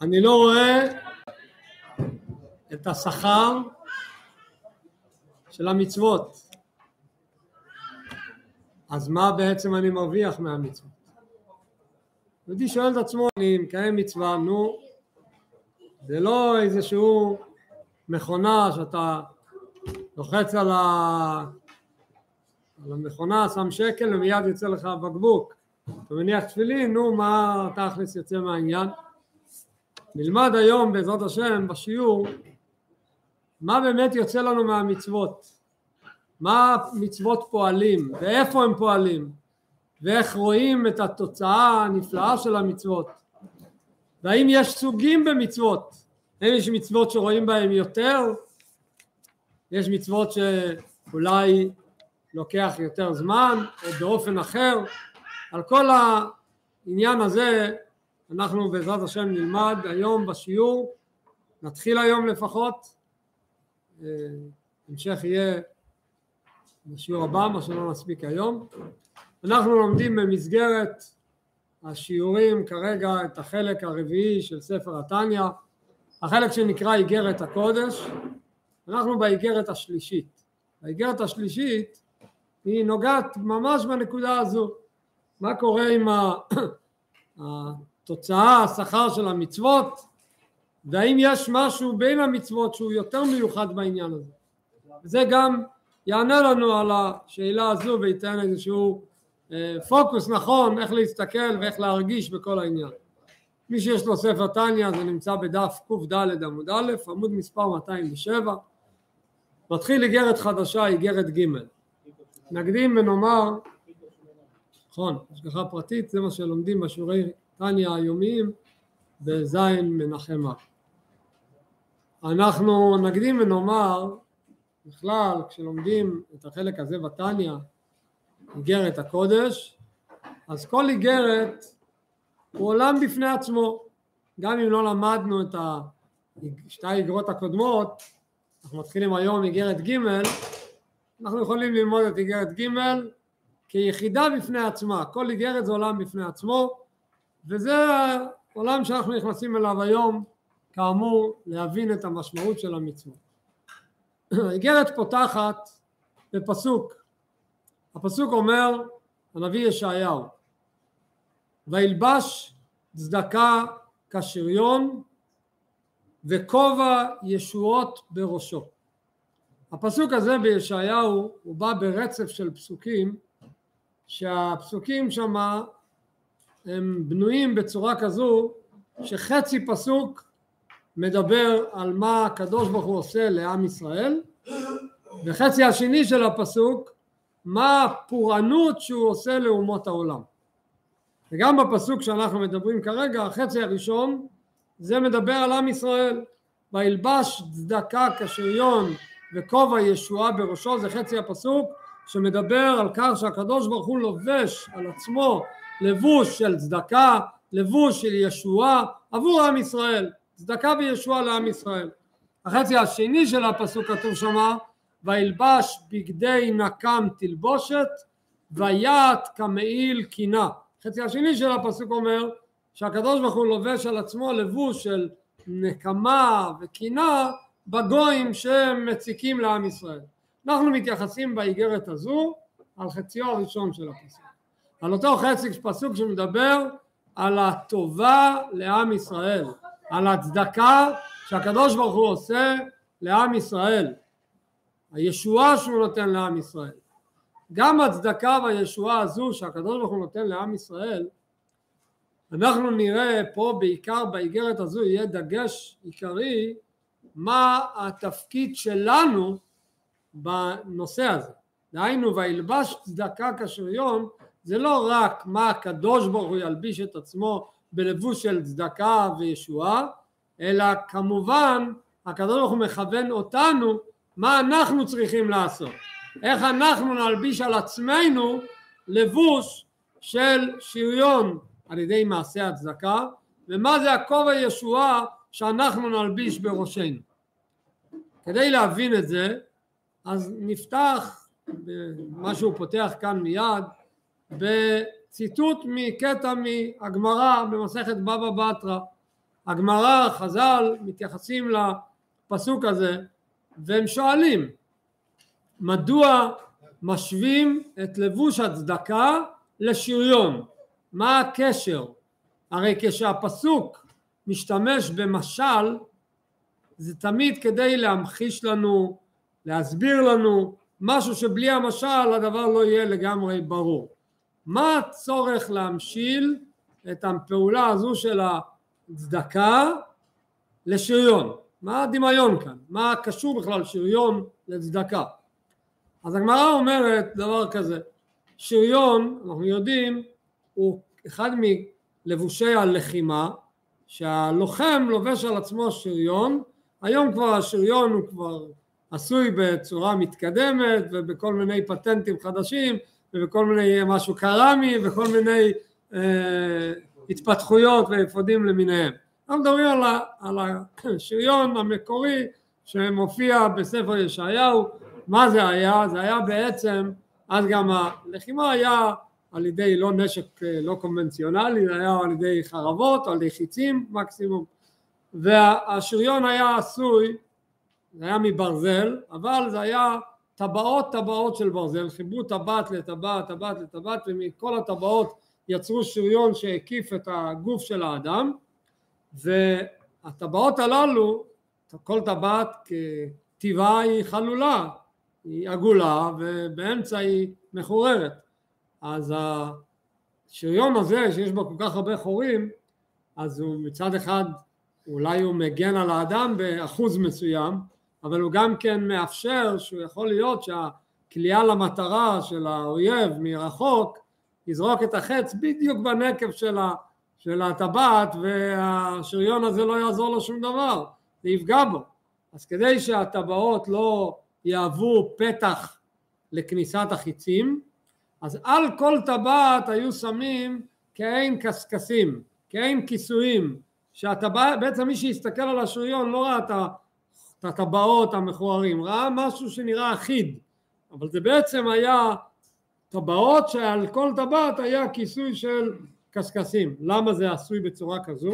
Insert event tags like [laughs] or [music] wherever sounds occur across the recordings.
אני לא רואה את השכר של המצוות. אז מה בעצם אני מרוויח מהמצוות? יהודי שואל את עצמו, אני מקיים מצווה, נו, זה לא איזשהו מכונה שאתה לוחץ על, ה... על המכונה, שם שקל ומיד יוצא לך בקבוק. אתה מניח תפילין, נו, מה תכלס יוצא מהעניין? נלמד היום בעזרת השם בשיעור מה באמת יוצא לנו מהמצוות, מה מצוות פועלים? ואיפה הם פועלים? ואיך רואים את התוצאה הנפלאה של המצוות? והאם יש סוגים במצוות, האם יש מצוות שרואים בהם יותר, יש מצוות שאולי לוקח יותר זמן או באופן אחר, על כל העניין הזה אנחנו בעזרת השם נלמד היום בשיעור, נתחיל היום לפחות, אה, המשך יהיה בשיעור הבא, מה שלא נספיק היום. אנחנו לומדים במסגרת השיעורים כרגע את החלק הרביעי של ספר התניא, החלק שנקרא איגרת הקודש, אנחנו באיגרת השלישית. האיגרת השלישית היא נוגעת ממש בנקודה הזו, מה קורה עם [clears throat] התוצאה, השכר של המצוות, והאם יש משהו בין המצוות שהוא יותר מיוחד בעניין הזה. זה גם יענה לנו על השאלה הזו וייתן איזשהו אה, פוקוס נכון איך להסתכל ואיך להרגיש בכל העניין. מי שיש לו ספר טניה זה נמצא בדף קד עמוד א', עמוד מספר 207, מתחיל איגרת חדשה, איגרת ג'. נקדים ונאמר, נכון, השגחה פרטית זה מה שלומדים בשיעורי טניה היומיים בזין מנחמה. אנחנו נקדים ונאמר בכלל כשלומדים את החלק הזה בתניא איגרת הקודש אז כל איגרת הוא עולם בפני עצמו. גם אם לא למדנו את שתי האיגרות הקודמות אנחנו מתחילים היום איגרת ג' אנחנו יכולים ללמוד את איגרת ג' כיחידה בפני עצמה. כל איגרת זה עולם בפני עצמו וזה העולם שאנחנו נכנסים אליו היום כאמור להבין את המשמעות של המצוות. [clears throat] האיגרת פותחת בפסוק. הפסוק אומר הנביא ישעיהו וילבש צדקה כשריון וכובע ישועות בראשו. הפסוק הזה בישעיהו הוא בא ברצף של פסוקים שהפסוקים שמה הם בנויים בצורה כזו שחצי פסוק מדבר על מה הקדוש ברוך הוא עושה לעם ישראל וחצי השני של הפסוק מה הפורענות שהוא עושה לאומות העולם. וגם בפסוק שאנחנו מדברים כרגע החצי הראשון זה מדבר על עם ישראל. וילבש צדקה כשריון וכובע ישועה בראשו זה חצי הפסוק שמדבר על כך שהקדוש ברוך הוא לובש על עצמו לבוש של צדקה, לבוש של ישועה עבור עם ישראל, צדקה וישועה לעם ישראל. החצי השני של הפסוק כתוב שמה וילבש בגדי נקם תלבושת ויעט כמעיל קינה. החצי השני של הפסוק אומר שהקדוש ברוך הוא לובש על עצמו לבוש של נקמה וקינה בגויים שמציקים לעם ישראל. אנחנו מתייחסים באיגרת הזו על חציו הראשון של הפסוק. על אותו חצי פסוק שמדבר על הטובה לעם ישראל, על הצדקה שהקדוש ברוך הוא עושה לעם ישראל, הישועה שהוא נותן לעם ישראל. גם הצדקה והישועה הזו שהקדוש ברוך הוא נותן לעם ישראל, אנחנו נראה פה בעיקר באיגרת הזו יהיה דגש עיקרי מה התפקיד שלנו בנושא הזה. דהיינו וילבש צדקה כשריון זה לא רק מה הקדוש ברוך הוא ילביש את עצמו בלבוש של צדקה וישועה, אלא כמובן הקדוש ברוך הוא מכוון אותנו מה אנחנו צריכים לעשות, איך אנחנו נלביש על עצמנו לבוש של שריון על ידי מעשה הצדקה ומה זה הכובע ישועה שאנחנו נלביש בראשנו. כדי להבין את זה אז נפתח מה שהוא פותח כאן מיד בציטוט מקטע מהגמרא במסכת בבא בתרא הגמרא, חז"ל, מתייחסים לפסוק הזה והם שואלים מדוע משווים את לבוש הצדקה לשריון? מה הקשר? הרי כשהפסוק משתמש במשל זה תמיד כדי להמחיש לנו, להסביר לנו משהו שבלי המשל הדבר לא יהיה לגמרי ברור. מה הצורך להמשיל את הפעולה הזו של הצדקה לשריון? מה הדמיון כאן? מה קשור בכלל שריון לצדקה? אז הגמרא אומרת דבר כזה, שריון, אנחנו יודעים, הוא אחד מלבושי הלחימה, שהלוחם לובש על עצמו שריון, היום כבר השריון הוא כבר עשוי בצורה מתקדמת ובכל מיני פטנטים חדשים ובכל מיני משהו קרמי וכל מיני אה, התפתחויות ואפודים למיניהם. אנחנו מדברים על, על השריון המקורי שמופיע בספר ישעיהו, מה זה היה? זה היה בעצם, אז גם הלחימה היה על ידי לא נשק אה, לא קונבנציונלי, זה היה על ידי חרבות, על ידי חיצים מקסימום, והשריון היה עשוי, זה היה מברזל, אבל זה היה טבעות טבעות של ברזל, חיברו טבעת לטבעת, טבעת לטבעת, ומכל הטבעות יצרו שריון שהקיף את הגוף של האדם, והטבעות הללו, כל טבעת כטבעה היא חלולה, היא עגולה ובאמצע היא מחוררת. אז השריון הזה שיש בו כל כך הרבה חורים, אז הוא מצד אחד אולי הוא מגן על האדם באחוז מסוים, אבל הוא גם כן מאפשר שהוא יכול להיות שהכליאה למטרה של האויב מרחוק יזרוק את החץ בדיוק בנקב של, של הטבעת והשריון הזה לא יעזור לו שום דבר, זה יפגע בו. אז כדי שהטבעות לא יהוו פתח לכניסת החיצים, אז על כל טבעת היו שמים כעין קשקשים, כעין כיסויים, שהטבעת, בעצם מי שהסתכל על השריון לא ראה את הטבעות המכוערים, ראה משהו שנראה אחיד, אבל זה בעצם היה טבעות שעל כל טבעת היה כיסוי של קשקשים. למה זה עשוי בצורה כזו?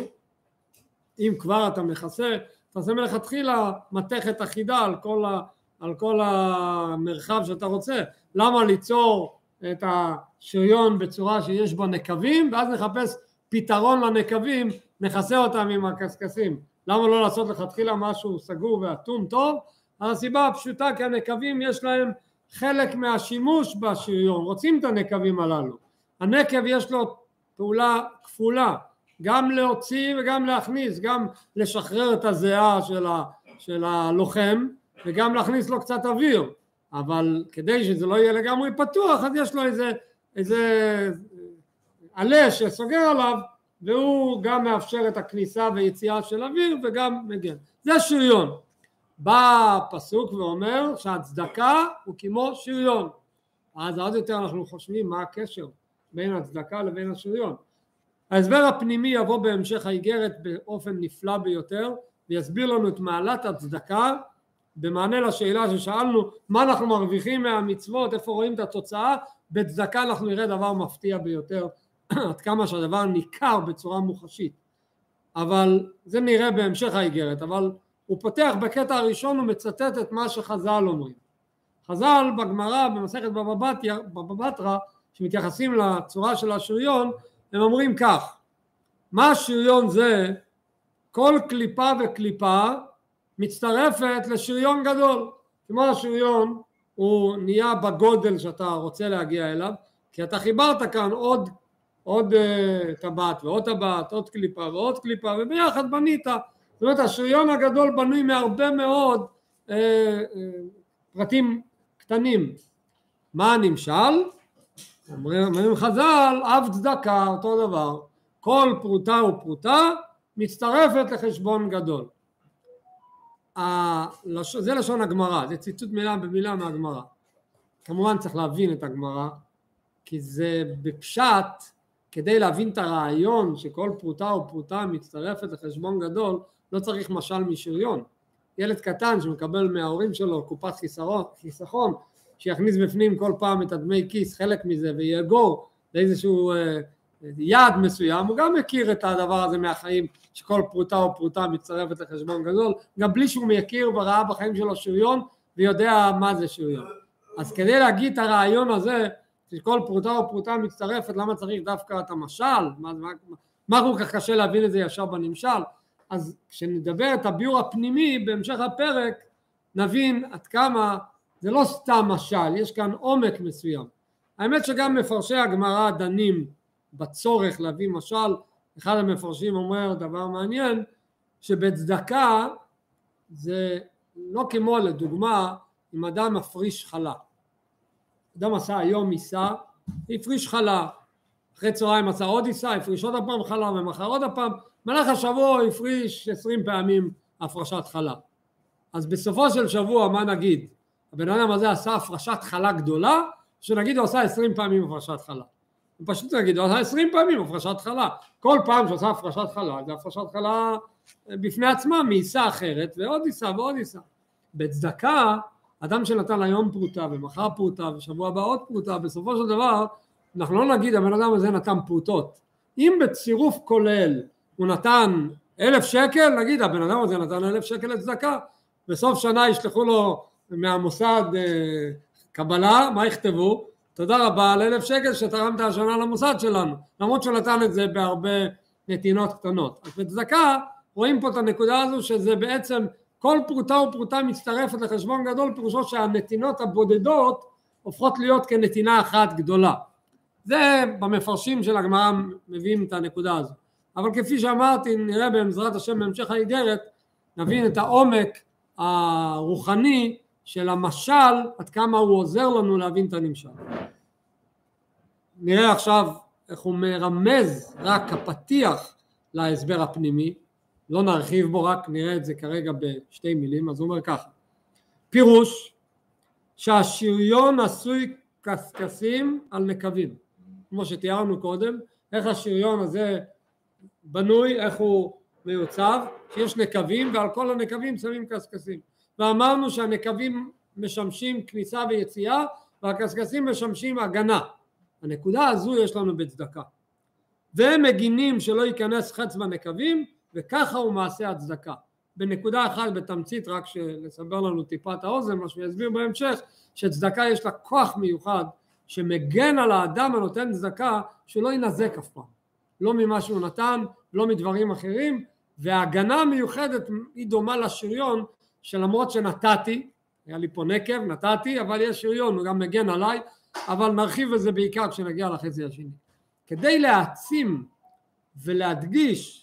אם כבר אתה מכסה, תעשה מלכתחילה מתכת אחידה על כל, ה, על כל המרחב שאתה רוצה. למה ליצור את השריון בצורה שיש בה נקבים ואז נחפש פתרון לנקבים, נכסה אותם עם הקשקשים. למה לא לעשות לכתחילה משהו סגור ואטום טוב? הסיבה הפשוטה כי הנקבים יש להם חלק מהשימוש בשריון, רוצים את הנקבים הללו. הנקב יש לו פעולה כפולה, גם להוציא וגם להכניס, גם לשחרר את הזיעה של, ה, של הלוחם וגם להכניס לו קצת אוויר, אבל כדי שזה לא יהיה לגמרי פתוח אז יש לו איזה, איזה עלה שסוגר עליו והוא גם מאפשר את הכניסה ויציאה של אוויר וגם מגן. זה שריון. בא הפסוק ואומר שהצדקה הוא כמו שריון. אז עוד יותר אנחנו חושבים מה הקשר בין הצדקה לבין השריון. ההסבר הפנימי יבוא בהמשך האיגרת באופן נפלא ביותר ויסביר לנו את מעלת הצדקה במענה לשאלה ששאלנו מה אנחנו מרוויחים מהמצוות, איפה רואים את התוצאה, בצדקה אנחנו נראה דבר מפתיע ביותר עד כמה שהדבר ניכר בצורה מוחשית. אבל זה נראה בהמשך האיגרת אבל הוא פותח בקטע הראשון ומצטט את מה שחז"ל אומרים. חז"ל בגמרא במסכת בבא בתרא שמתייחסים לצורה של השריון הם אומרים כך מה השריון זה כל קליפה וקליפה מצטרפת לשריון גדול. כמו השריון הוא נהיה בגודל שאתה רוצה להגיע אליו כי אתה חיברת כאן עוד עוד uh, טבעת ועוד טבעת, עוד קליפה ועוד קליפה וביחד בנית. זאת אומרת השריון הגדול בנוי מהרבה מאוד uh, uh, פרטים קטנים. מה הנמשל? אומרים חז"ל, אב צדקה אותו דבר, כל פרוטה ופרוטה מצטרפת לחשבון גדול. זה לשון הגמרא, זה ציטוט מילה במילה מהגמרא. כמובן צריך להבין את הגמרא, כי זה בפשט כדי להבין את הרעיון שכל פרוטה או פרוטה מצטרפת לחשבון גדול לא צריך משל משריון ילד קטן שמקבל מההורים שלו קופת חיסכון שיכניס בפנים כל פעם את הדמי כיס חלק מזה ויאגור לאיזשהו אה, יעד מסוים, הוא גם מכיר את הדבר הזה מהחיים, שכל פרוטה או פרוטה מצטרפת לחשבון גדול, גם בלי שהוא מכיר וראה בחיים שלו שריון ויודע מה זה שריון. אז כדי להגיד את הרעיון הזה, שכל פרוטה או פרוטה מצטרפת, למה צריך דווקא את המשל? מה, מה, מה כל כך קשה להבין את זה ישר בנמשל? אז כשנדבר את הביור הפנימי בהמשך הפרק, נבין עד כמה זה לא סתם משל, יש כאן עומק מסוים. האמת שגם מפרשי הגמרא דנים בצורך להביא משל, אחד המפרשים אומר דבר מעניין, שבצדקה זה לא כמו לדוגמה אם אדם מפריש חלה. אדם עשה היום מיסה, הפריש חלה, אחרי צהריים עשה עוד עיסה, הפריש עוד הפעם חלה ומחר עוד הפעם, במהלך השבוע הפריש עשרים פעמים הפרשת חלה. אז בסופו של שבוע מה נגיד? הבן אדם הזה עשה הפרשת חלה גדולה, שנגיד הוא עשה עשרים פעמים הפרשת חלה. הוא פשוט נגיד הוא עשה עשרים פעמים הפרשת חלה. כל פעם שהוא עשה הפרשת חלה זה הפרשת חלה בפני עצמה מעיסה אחרת ועוד עיסה ועוד עיסה. בצדקה אדם שנתן היום פרוטה ומחר פרוטה ושבוע הבא עוד פרוטה בסופו של דבר אנחנו לא נגיד הבן אדם הזה נתן פרוטות. אם בצירוף כולל הוא נתן אלף שקל נגיד הבן אדם הזה נתן אלף שקל לצדקה בסוף שנה ישלחו לו מהמוסד אה, קבלה מה יכתבו? תודה רבה על אלף שקל שתרמת השנה למוסד שלנו למרות שהוא נתן את זה בהרבה נתינות קטנות. אז בצדקה רואים פה את הנקודה הזו שזה בעצם כל פרוטה ופרוטה מצטרפת לחשבון גדול פירושו שהנתינות הבודדות הופכות להיות כנתינה אחת גדולה. זה במפרשים של הגמרא מביאים את הנקודה הזו. אבל כפי שאמרתי נראה בעזרת השם בהמשך האיגרת נבין את העומק הרוחני של המשל עד כמה הוא עוזר לנו להבין את הנמשל. נראה עכשיו איך הוא מרמז רק הפתיח להסבר הפנימי לא נרחיב בו, רק נראה את זה כרגע בשתי מילים, אז הוא אומר ככה, פירוש שהשריון עשוי קשקשים על נקבים, כמו שתיארנו קודם, איך השריון הזה בנוי, איך הוא מיוצב, שיש נקבים ועל כל הנקבים שמים קשקשים, ואמרנו שהנקבים משמשים כניסה ויציאה והקשקשים משמשים הגנה, הנקודה הזו יש לנו בצדקה, והם מגינים שלא ייכנס חץ בנקבים וככה הוא מעשה הצדקה. בנקודה אחת בתמצית רק לסבר לנו טיפה את האוזן מה שהוא יסביר בהמשך שצדקה יש לה כוח מיוחד שמגן על האדם הנותן צדקה שהוא לא ינזק אף פעם לא ממה שהוא נתן לא מדברים אחרים וההגנה המיוחדת היא דומה לשריון שלמרות שנתתי היה לי פה נקב נתתי אבל יש שריון הוא גם מגן עליי אבל נרחיב בזה בעיקר כשנגיע לחצי השני כדי להעצים ולהדגיש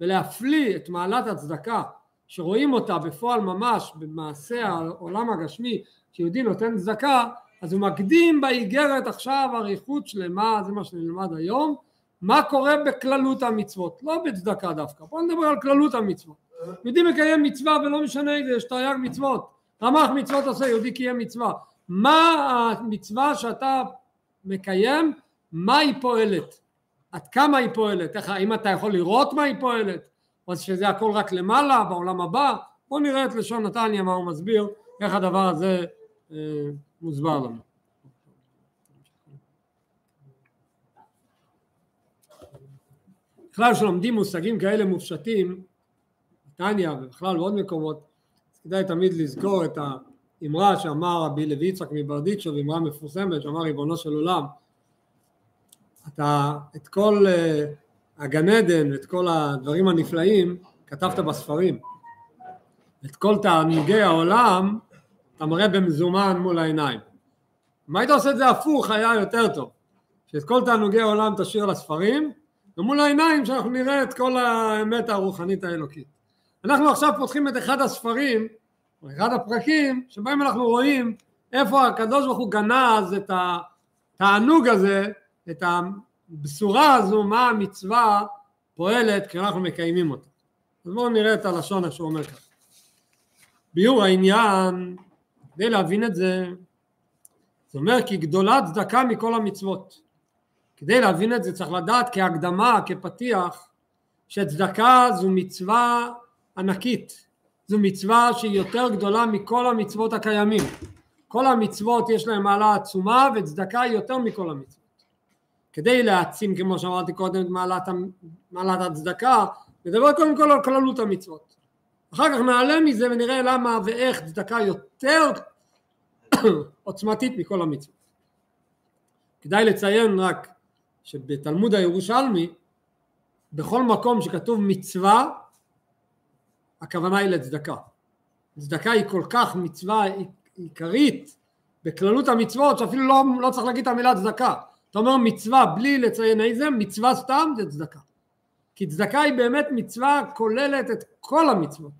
ולהפליא את מעלת הצדקה שרואים אותה בפועל ממש במעשה העולם הגשמי שיהודי נותן צדקה אז הוא מקדים באיגרת עכשיו אריכות שלמה זה מה שנלמד היום מה קורה בכללות המצוות? לא בצדקה דווקא בוא נדבר על כללות המצוות. יהודי מקיים מצווה ולא משנה איזה יש תרי"ג מצוות רמ"ח מצוות עושה יהודי קיים מצווה. מה המצווה שאתה מקיים? מה היא פועלת עד כמה היא פועלת, איך, האם אתה יכול לראות מה היא פועלת, או שזה הכל רק למעלה, בעולם הבא, בואו נראה את לשון נתניה מה הוא מסביר, איך הדבר הזה אה, מוסבר לנו. בכלל כשלומדים מושגים כאלה מופשטים, נתניה ובכלל בעוד מקומות, כדאי תמיד לזכור את האמרה שאמר רבי לוי יצחק מברדיצ'ו, אמרה מפורסמת, שאמר ריבונו של עולם, אתה את כל uh, הגן עדן ואת כל הדברים הנפלאים כתבת בספרים. את כל תענוגי העולם אתה מראה במזומן מול העיניים. אם היית עושה את זה הפוך היה יותר טוב. שאת כל תענוגי העולם תשאיר לספרים ומול העיניים שאנחנו נראה את כל האמת הרוחנית האלוקית. אנחנו עכשיו פותחים את אחד הספרים, או אחד הפרקים, שבהם אנחנו רואים איפה הקדוש ברוך הוא גנז את התענוג הזה את הבשורה הזו מה המצווה פועלת כי אנחנו מקיימים אותה. אז בואו נראה את הלשון שהוא אומר ככה. ביור העניין, כדי להבין את זה, זה אומר כי גדולה צדקה מכל המצוות. כדי להבין את זה צריך לדעת כהקדמה, כפתיח, שצדקה זו מצווה ענקית. זו מצווה שהיא יותר גדולה מכל המצוות הקיימים. כל המצוות יש להן מעלה עצומה וצדקה היא יותר מכל המצוות. כדי להעצים כמו שאמרתי קודם את מעלת, מעלת הצדקה, נדבר קודם כל על כללות המצוות. אחר כך נעלה מזה ונראה למה ואיך צדקה יותר [coughs] עוצמתית מכל המצוות. כדאי לציין רק שבתלמוד הירושלמי בכל מקום שכתוב מצווה הכוונה היא לצדקה. צדקה היא כל כך מצווה עיקרית בכללות המצוות שאפילו לא, לא צריך להגיד את המילה צדקה. אתה אומר מצווה בלי לציין איזה, מצווה סתם זה צדקה. כי צדקה היא באמת מצווה כוללת את כל המצוות.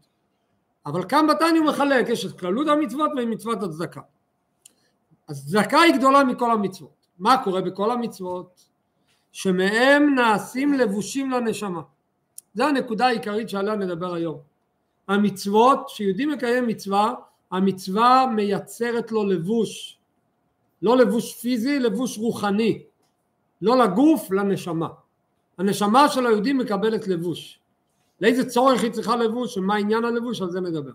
אבל כאן בתניא הוא מחלק, יש את כללות המצוות ומצוות הצדקה. אז צדקה היא גדולה מכל המצוות. מה קורה בכל המצוות? שמהם נעשים לבושים לנשמה. זו הנקודה העיקרית שעליה נדבר היום. המצוות, שיהודי מקיים מצווה, המצווה מייצרת לו לבוש, לא לבוש פיזי, לבוש רוחני, לא לגוף, לנשמה. הנשמה של היהודי מקבלת לבוש. לאיזה צורך היא צריכה לבוש ומה עניין הלבוש, על זה נדבר.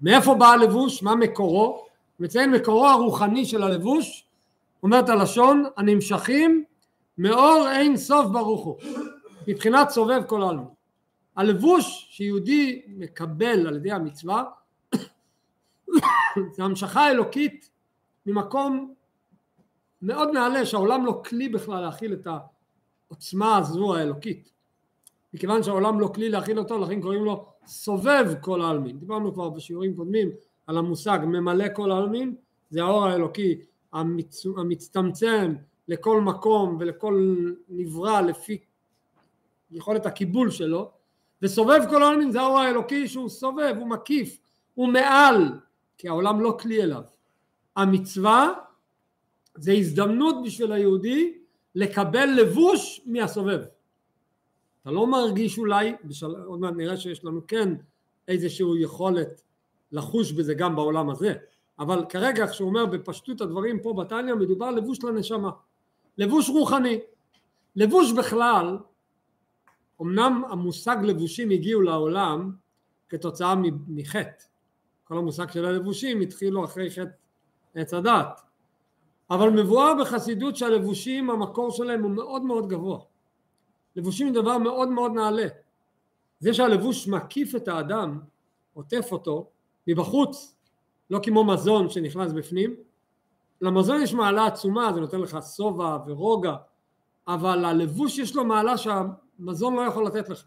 מאיפה בא הלבוש, מה מקורו? מציין מקורו הרוחני של הלבוש, אומרת הלשון, הנמשכים מאור אין סוף ברוך הוא, מבחינת סובב כל העלמין. הלבוש שיהודי מקבל על ידי המצווה [coughs] זה המשכה אלוקית ממקום מאוד נעלה שהעולם לא כלי בכלל להכיל את העוצמה הזו האלוקית. מכיוון שהעולם לא כלי להכיל אותו לכן קוראים לו סובב כל העלמין. דיברנו כבר בשיעורים קודמים על המושג ממלא כל העלמין. זה האור האלוקי המצ... המצטמצם לכל מקום ולכל נברא לפי יכולת הקיבול שלו. וסובב כל העולמים זה האור האלוקי שהוא סובב, הוא מקיף, הוא מעל, כי העולם לא כלי אליו. המצווה זה הזדמנות בשביל היהודי לקבל לבוש מהסובב. אתה לא מרגיש אולי, בשל... עוד מעט נראה שיש לנו כן איזושהי יכולת לחוש בזה גם בעולם הזה, אבל כרגע איך שהוא אומר בפשטות הדברים פה בתניא מדובר לבוש לנשמה, לבוש רוחני. לבוש בכלל אמנם המושג לבושים הגיעו לעולם כתוצאה מחטא, כל המושג של הלבושים התחילו אחרי חטא עץ הדת, אבל מבואר בחסידות שהלבושים המקור שלהם הוא מאוד מאוד גבוה, לבושים זה דבר מאוד מאוד נעלה, זה שהלבוש מקיף את האדם, עוטף אותו מבחוץ, לא כמו מזון שנכנס בפנים, למזון יש מעלה עצומה, זה נותן לך שובע ורוגע, אבל הלבוש יש לו מעלה שה... מזון לא יכול לתת לך.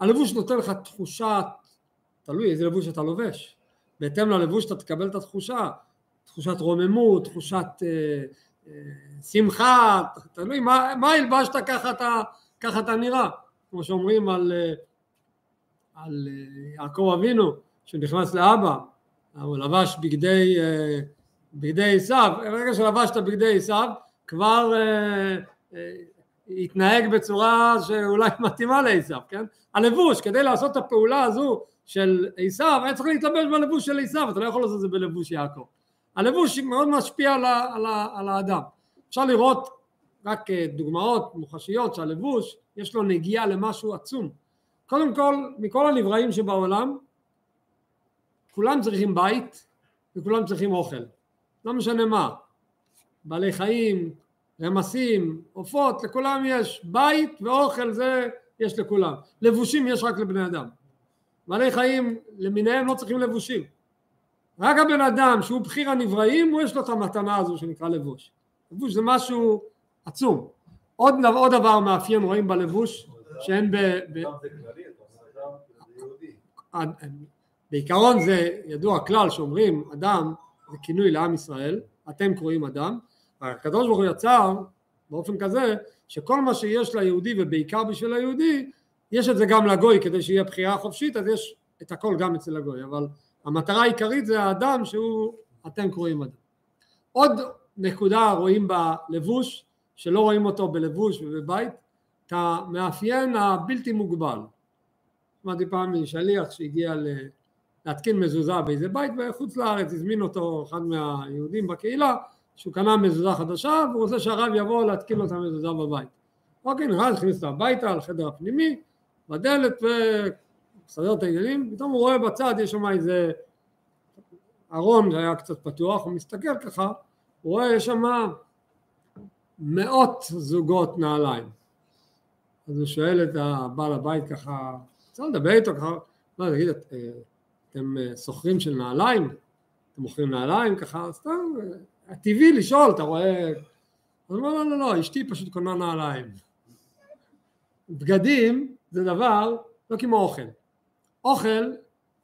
הלבוש נותן לך תחושת, תלוי איזה לבוש אתה לובש, בהתאם ללבוש אתה תקבל את התחושה, תחושת רוממות, תחושת אה, אה, שמחה, תלוי מה, מה הלבשת ככה אתה, ככה אתה נראה, כמו שאומרים על, אה, על אה, יעקב אבינו שנכנס לאבא, הוא לבש בגדי, אה, בגדי עשיו, ברגע שלבשת בגדי עשיו כבר אה, אה, יתנהג בצורה שאולי [laughs] מתאימה לעשיו, כן? הלבוש, כדי לעשות את הפעולה הזו של עשיו, היה צריך להתלבש בלבוש של עשיו, אתה לא יכול לעשות את זה בלבוש יעקב. הלבוש מאוד משפיע על, על, על האדם. אפשר לראות רק אה, דוגמאות מוחשיות שהלבוש יש לו נגיעה למשהו עצום. קודם כל, מכל הנבראים שבעולם, כולם צריכים בית וכולם צריכים אוכל. לא משנה מה. בעלי חיים, רמסים, עופות, לכולם יש בית ואוכל זה יש לכולם. לבושים יש רק לבני אדם. בעלי חיים למיניהם לא צריכים לבושים. רק הבן אדם שהוא בחיר הנבראים הוא יש לו את המתנה הזו שנקרא לבוש. לבוש זה משהו עצום. עוד, עוד דבר מאפיין רואים בלבוש שאין ב... ב... בעיקרון זה ידוע כלל שאומרים אדם זה כינוי לעם ישראל, אתם קוראים אדם, הקדוש ברוך הוא יצר באופן כזה שכל מה שיש ליהודי ובעיקר בשביל היהודי יש את זה גם לגוי כדי שיהיה בחירה חופשית אז יש את הכל גם אצל הגוי אבל המטרה העיקרית זה האדם שהוא אתם קוראים אדם. עוד נקודה רואים בלבוש שלא רואים אותו בלבוש ובבית את המאפיין הבלתי מוגבל. שמעתי פעם משליח שהגיע להתקין מזוזה באיזה בית בחוץ לארץ הזמין אותו אחד מהיהודים בקהילה שהוא קנה מזוזה חדשה והוא רוצה שהרב יבוא להתקין לו את המזוזה בבית. אוקיי, נראה, הכניס אותו הביתה, לחדר הפנימי, בדלת ומסדר את העניינים, פתאום הוא רואה בצד, יש שם איזה ארון שהיה קצת פתוח, הוא מסתכל ככה, הוא רואה, יש שם מאות זוגות נעליים. אז הוא שואל את הבעל הבית ככה, צריך לדבר איתו ככה, מה תגיד, אתם סוחרים של נעליים? אתם מוכרים נעליים ככה? סתם, הטבעי לשאול, אתה רואה... הוא אומר, לא, לא, לא, אשתי פשוט קונה נעליים. בגדים זה דבר לא כמו אוכל. אוכל,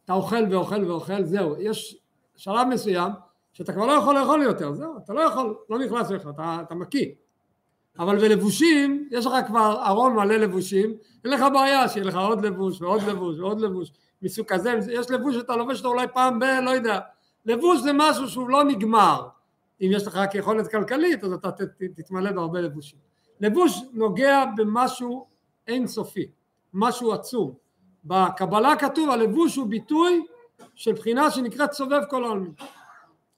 אתה אוכל ואוכל ואוכל, זהו, יש שלב מסוים שאתה כבר לא יכול לאכול יותר, זהו, אתה לא יכול, לא נכנס לך, אתה, אתה מקיא. אבל בלבושים, יש לך כבר ארון מלא לבושים, אין לך בעיה שיהיה לך עוד לבוש ועוד לבוש ועוד לבוש מסוג כזה, יש לבוש שאתה לובש אותו אולי פעם ב... לא יודע, לבוש זה משהו שהוא לא נגמר, אם יש לך רק יכולת כלכלית אז אתה תתמלא בהרבה לבושים. לבוש נוגע במשהו אינסופי, משהו עצום. בקבלה כתוב הלבוש הוא ביטוי של בחינה שנקראת סובב כל העולמים.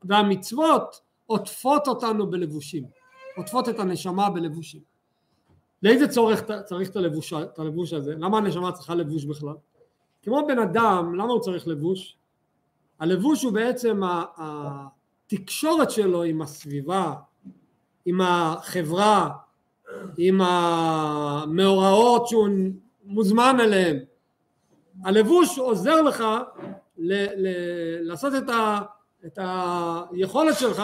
והמצוות עוטפות אותנו בלבושים, עוטפות את הנשמה בלבושים. לאיזה צורך צריך את הלבוש, את הלבוש הזה? למה הנשמה צריכה לבוש בכלל? כמו בן אדם, למה הוא צריך לבוש? הלבוש הוא בעצם התקשורת שלו עם הסביבה, עם החברה, עם המאורעות שהוא מוזמן אליהם. הלבוש עוזר לך ל- ל- לעשות את, ה- את היכולת שלך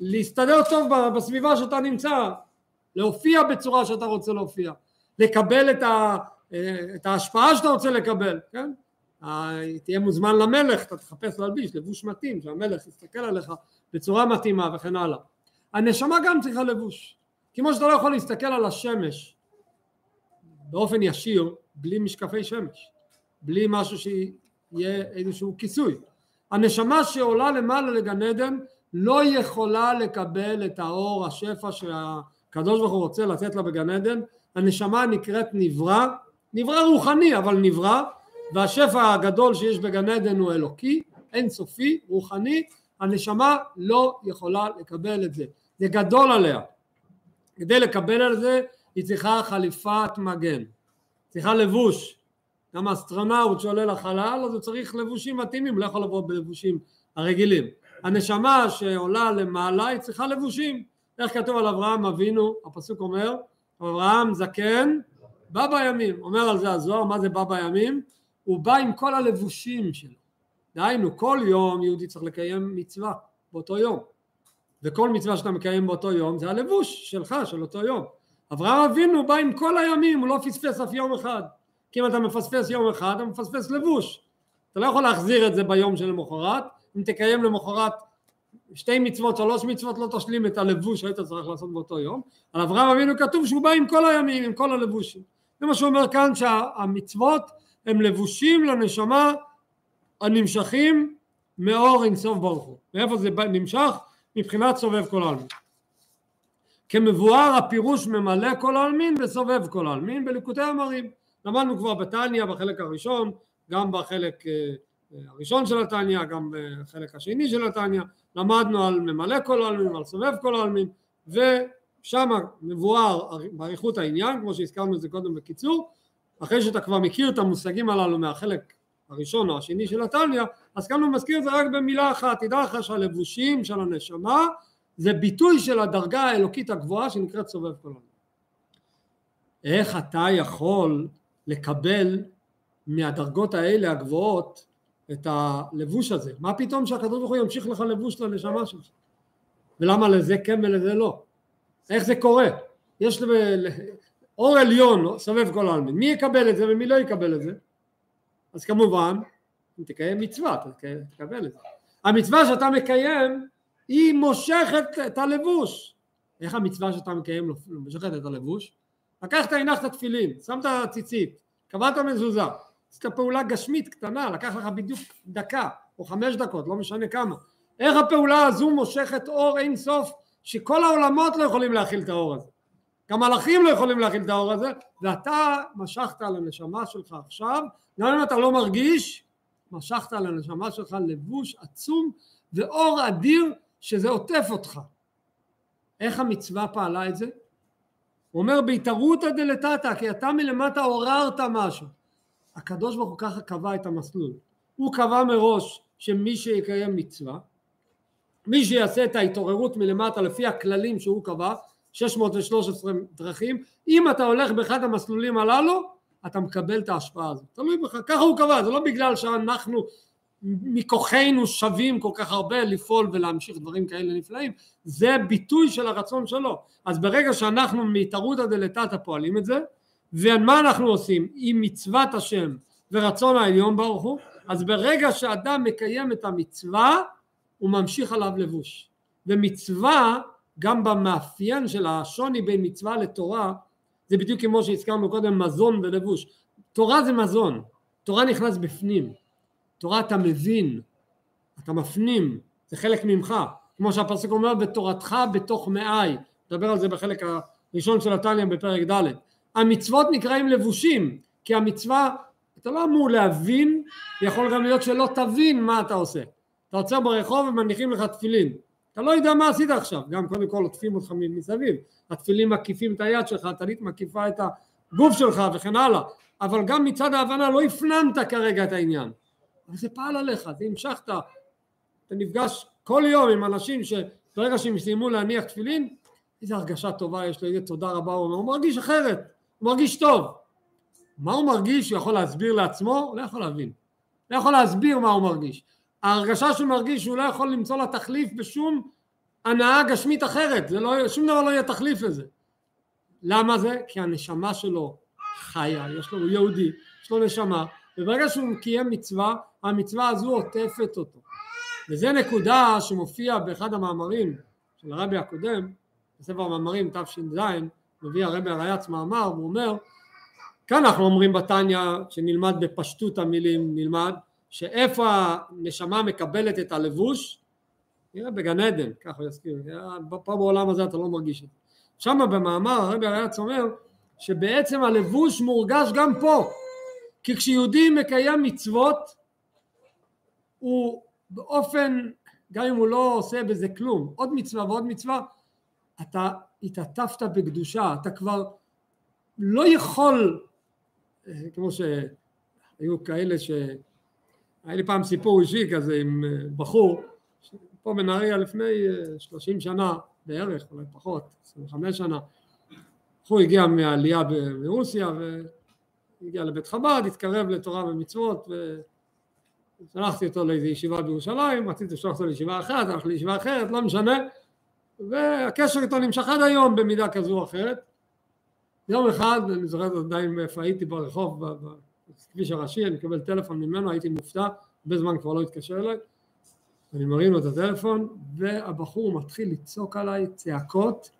להסתדר טוב בסביבה שאתה נמצא, להופיע בצורה שאתה רוצה להופיע, לקבל את, ה- את ההשפעה שאתה רוצה לקבל, כן? תהיה מוזמן למלך, אתה תחפש להלביש לבוש מתאים, שהמלך יסתכל עליך בצורה מתאימה וכן הלאה. הנשמה גם צריכה לבוש. כמו שאתה לא יכול להסתכל על השמש באופן ישיר בלי משקפי שמש, בלי משהו שיהיה איזשהו כיסוי. הנשמה שעולה למעלה לגן עדן לא יכולה לקבל את האור, השפע שהקדוש ברוך הוא רוצה לתת לה בגן עדן. הנשמה נקראת נברא, נברא רוחני אבל נברא, והשפע הגדול שיש בגן עדן הוא אלוקי, אין סופי, רוחני, הנשמה לא יכולה לקבל את זה, זה גדול עליה. כדי לקבל על זה היא צריכה חליפת מגן, צריכה לבוש. גם האסטרונאוט שעולה לחלל אז הוא צריך לבושים מתאימים, לא יכול לבוא בלבושים הרגילים. הנשמה שעולה למעלה היא צריכה לבושים. איך כתוב על אברהם אבינו, הפסוק אומר, אברהם זקן בא בימים, אומר על זה הזוהר, מה זה בא בימים? הוא בא עם כל הלבושים שלו. דהיינו, כל יום יהודי צריך לקיים מצווה באותו יום. וכל מצווה שאתה מקיים באותו יום זה הלבוש שלך, של אותו יום. אברהם אבינו בא עם כל הימים, הוא לא פספס אף יום אחד. כי אם אתה מפספס יום אחד, אתה מפספס לבוש. אתה לא יכול להחזיר את זה ביום של למחרת, אם תקיים למחרת שתי מצוות, שלוש מצוות, לא תשלים את הלבוש שהיית צריך לעשות באותו יום. על אברהם אבינו כתוב שהוא בא עם כל הימים, עם כל הלבושים. זה מה שהוא אומר כאן שהמצוות הם לבושים לנשמה הנמשכים מאור אינסוף ברוך הוא. מאיפה זה נמשך? מבחינת סובב כל העלמין. כמבואר הפירוש ממלא כל העלמין וסובב כל העלמין בליקוטי המרים. למדנו כבר בתניא בחלק הראשון, גם בחלק אה, אה, הראשון של התניא, גם בחלק השני של התניא, למדנו על ממלא כל העלמין ועל סובב כל העלמין, ושם מבואר באריכות העניין, כמו שהזכרנו את זה קודם בקיצור, אחרי שאתה כבר מכיר את המושגים הללו מהחלק הראשון או השני של התניא, אז כאן הוא מזכיר את זה רק במילה אחת, תדע לך שהלבושים של הנשמה זה ביטוי של הדרגה האלוקית הגבוהה שנקראת סובב כל העולם. איך אתה יכול לקבל מהדרגות האלה הגבוהות את הלבוש הזה? מה פתאום שהקדוש ברוך הוא ימשיך לך לבוש לנשמה שלך? ולמה לזה כן ולזה לא? איך זה קורה? יש אור עליון סובב כל העלמין, מי יקבל את זה ומי לא יקבל את זה? אז כמובן, אם תקיים מצווה, תקבל את זה. המצווה שאתה מקיים היא מושכת את הלבוש. איך המצווה שאתה מקיים מושכת את הלבוש? לקחת, הנחת תפילין, שמת ציצית, קבעת מזוזה, עשית פעולה גשמית קטנה, לקח לך בדיוק דקה או חמש דקות, לא משנה כמה. איך הפעולה הזו מושכת אור אין סוף שכל העולמות לא יכולים להכיל את האור הזה. גם מלאכים לא יכולים להכיל את האור הזה, ואתה משכת על הנשמה שלך עכשיו, גם אם אתה לא מרגיש, משכת על הנשמה שלך לבוש עצום ואור אדיר שזה עוטף אותך. איך המצווה פעלה את זה? הוא אומר בהתערותא דלתתא, כי אתה מלמטה עוררת משהו. הקדוש ברוך הוא ככה קבע את המסלול. הוא קבע מראש שמי שיקיים מצווה, מי שיעשה את ההתעוררות מלמטה לפי הכללים שהוא קבע, 613 דרכים, אם אתה הולך באחד המסלולים הללו, אתה מקבל את ההשפעה הזאת, תלוי בך, ככה הוא קבע, זה לא בגלל שאנחנו מכוחנו שווים כל כך הרבה לפעול ולהמשיך דברים כאלה נפלאים, זה ביטוי של הרצון שלו. אז ברגע שאנחנו מהתערותא דלתתא פועלים את זה, ומה אנחנו עושים? עם מצוות השם ורצון העליון ברוך הוא, אז ברגע שאדם מקיים את המצווה, הוא ממשיך עליו לבוש. ומצווה, גם במאפיין של השוני בין מצווה לתורה, זה בדיוק כמו שהזכרנו קודם מזון ולבוש. תורה זה מזון, תורה נכנס בפנים. תורה אתה מבין, אתה מפנים, זה חלק ממך, כמו שהפסוק אומר בתורתך בתוך מאי, נדבר על זה בחלק הראשון של התניא בפרק ד', המצוות נקראים לבושים, כי המצווה אתה לא אמור להבין, יכול גם להיות שלא תבין מה אתה עושה, אתה עוצר ברחוב ומניחים לך תפילין, אתה לא יודע מה עשית עכשיו, גם קודם כל עוטפים אותך מסביב, התפילים מקיפים את היד שלך, הטלית מקיפה את הגוף שלך וכן הלאה, אבל גם מצד ההבנה לא הפנמת כרגע את העניין אבל זה פעל עליך, זה המשכת, אתה נפגש כל יום עם אנשים שברגע שהם סיימו להניח תפילין, איזה הרגשה טובה יש לו, איזה תודה רבה הוא אומר, הוא מרגיש אחרת, הוא מרגיש טוב. מה הוא מרגיש, הוא יכול להסביר לעצמו? הוא לא יכול להבין. לא יכול להסביר מה הוא מרגיש. ההרגשה שהוא מרגיש הוא לא יכול למצוא לה תחליף בשום הנאה גשמית אחרת, לא, שום דבר לא יהיה תחליף לזה. למה זה? כי הנשמה שלו חיה, יש לו, הוא יהודי, יש לו נשמה, וברגע שהוא קיים מצווה, המצווה הזו עוטפת אותו. וזה נקודה שמופיע באחד המאמרים של הרבי הקודם, בספר המאמרים תש"ז, מביא הרבי הרייץ מאמר, והוא אומר, כאן אנחנו אומרים בתניא, שנלמד בפשטות המילים, נלמד, שאיפה הנשמה מקבלת את הלבוש, נראה בגן עדן, ככה הוא יזכיר, פה בעולם הזה אתה לא מרגיש את זה. שם במאמר הרבי הרייץ אומר שבעצם הלבוש מורגש גם פה, כי כשיהודי מקיים מצוות הוא באופן, גם אם הוא לא עושה בזה כלום, עוד מצווה ועוד מצווה, אתה התעטפת בקדושה, אתה כבר לא יכול, אה, כמו שהיו כאלה ש... היה לי פעם סיפור אישי כזה עם אה, בחור, פה בנהריה לפני 30 אה, שנה בערך, אולי פחות, 25 שנה, בחור הגיע מהעלייה מרוסיה והגיע לבית חב"ד, התקרב לתורה ומצוות ושלחתי אותו לאיזו ישיבה בירושלים, רציתי לשלוח אותו לישיבה אחת, הלך לישיבה אחרת, לא משנה והקשר איתו נמשך עד היום במידה כזו או אחרת. יום אחד, אני זוכר עדיין איפה הייתי ברחוב, בכביש הראשי, אני מקבל טלפון ממנו, הייתי מופתע, הרבה זמן כבר לא התקשר אליי, אני מרים לו את הטלפון, והבחור מתחיל לצעוק עליי צעקות,